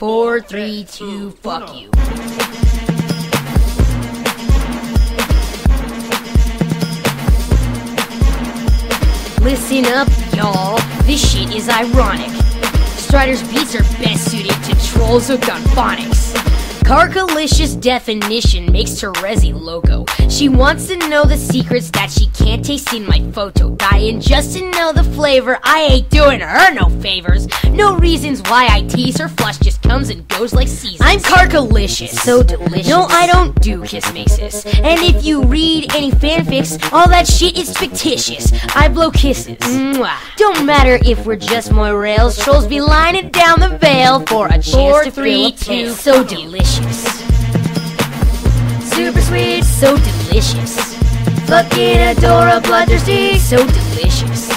Four, three, two, fuck you. Listen up, y'all. This shit is ironic. Strider's beats are best suited to trolls hooked on phonics. Karkalicious definition makes Terezi loco. She wants to know the secrets that she can't taste in my photo. Dying just to know the flavor. I ain't doing her no favors. No reasons why I tease her flush just comes and goes like seasons. I'm Karkalicious. So delicious. No, I don't do kiss kismesis. And if you read any fanfics, all that shit is fictitious. I blow kisses. Mwah. Don't matter if we're just moirails. Trolls be lining down the veil for a chance Four, to three, fill a pail. two, So delicious. Super sweet, so delicious. Fucking adora bloodthirsty, so delicious.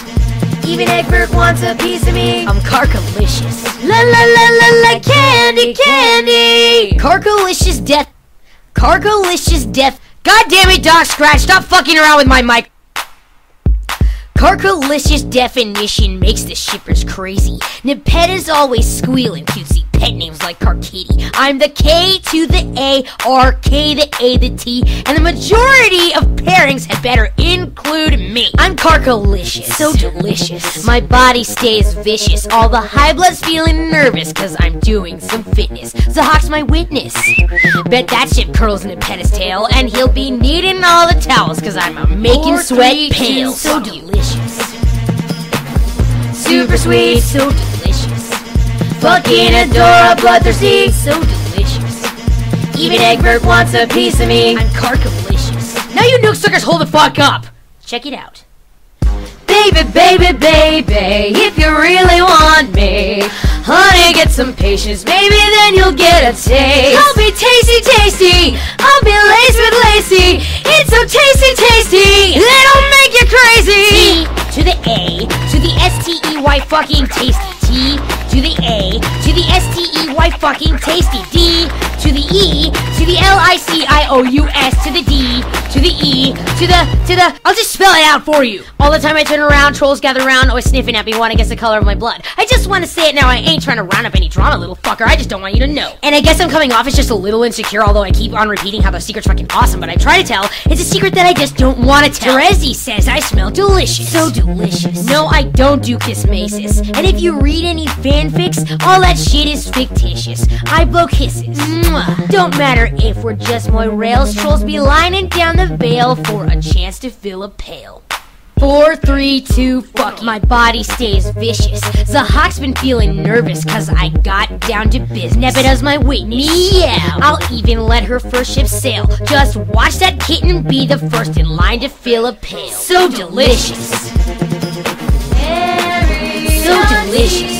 Even Egbert wants a piece of me. I'm karkalicious. La la la la la candy candy. Karkalicious death. Karkalicious death. God damn it, Doc Scratch! Stop fucking around with my mic. Karkalicious definition makes the shippers crazy. Nepeta's always squealing cutesy like Karkitty. I'm the K to the A, or K the A the T, and the majority of pairings had better include me. I'm Karkalicious. So delicious. My body stays vicious. All the high blood's feeling nervous cause I'm doing some fitness. Zahhak's my witness. Bet that shit curls in a Nepeta's tail, and he'll be needing all the towels cause I'm a making sweat pale. So delicious. Super sweet, so delicious. Fucking Adora, bloodthirsty, so delicious. Even Egbert wants a piece of me. I'm karkalicious. Now you nooksuckers hold the fuck up. Check it out. Baby, baby, baby, if you really want me, honey, get some patience, maybe then you'll get a taste. I'll be tasty, tasty, I'll be laced with lacy, it's so tasty, tasty, it'll make you crazy. T to the A, to the S-T-E-Y fucking tasty, fucking tasty, D to the E, to the L-I-C-I-O-U-S, to the D, to the E, to the, to the, I'll just spell it out for you. All the time I turn around, trolls gather around, always sniffing at me, want to guess the color of my blood. I just want to say it now, I ain't trying to round up any drama, little fucker, I just don't want you to know. And I guess I'm coming off as just a little insecure, although I keep on repeating how the secret's fucking awesome, but I try to tell, it's a secret that I just don't want to tell. Terezi says I smell delicious. So delicious. No, I don't do kismesis. And if you read any fanfics, all that shit is fictitious. I blow kisses. Mwah. Don't matter if we're just moirails, trolls be lining down the veil for a chance to fill a pail. Four, three, two, fuck. My body stays vicious. Zahhak's been feeling nervous cause I got down to business. Nebba does my witness. Meow. I'll even let her first ship sail. Just watch that kitten be the first in line to fill a pail. So delicious. So delicious.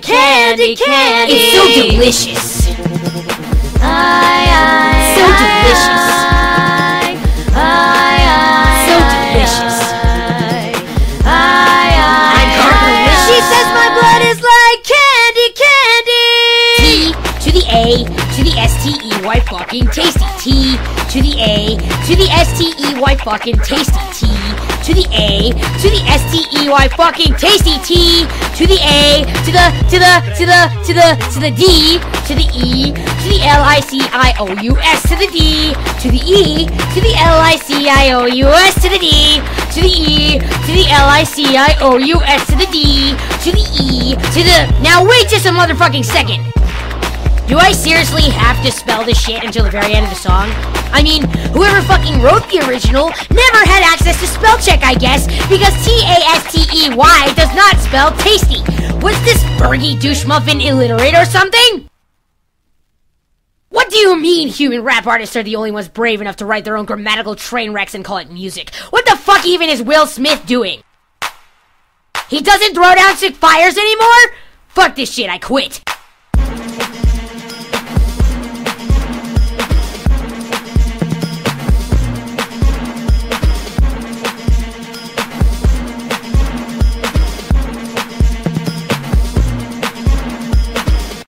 Candy candy. It's so delicious. So delicious. So delicious. I'm karkalicious. She says my blood is like candy candy. T to the A to the S T E Y fucking tasty. T to the A to the S T E Y fucking tasty. T to the A to the S T E Y fucking tasty. T to the A to the to the to the to the to the D to the E to the L I C I O U S to the D to the E to the L I C I O U S to the D to the E to the L I C I O U S to the D to the E to the Now wait just a motherfucking second. Do I seriously have to spell this shit until the very end of the song? I mean, whoever fucking wrote the original never had access to spell check, I guess, because T-A-S-T-E-Y does not spell tasty. Was this Fergie douche muffin illiterate or something? What do you mean human rap artists are the only ones brave enough to write their own grammatical train wrecks and call it music? What the fuck even is Will Smith doing? He doesn't throw down sick fires anymore? Fuck this shit, I quit.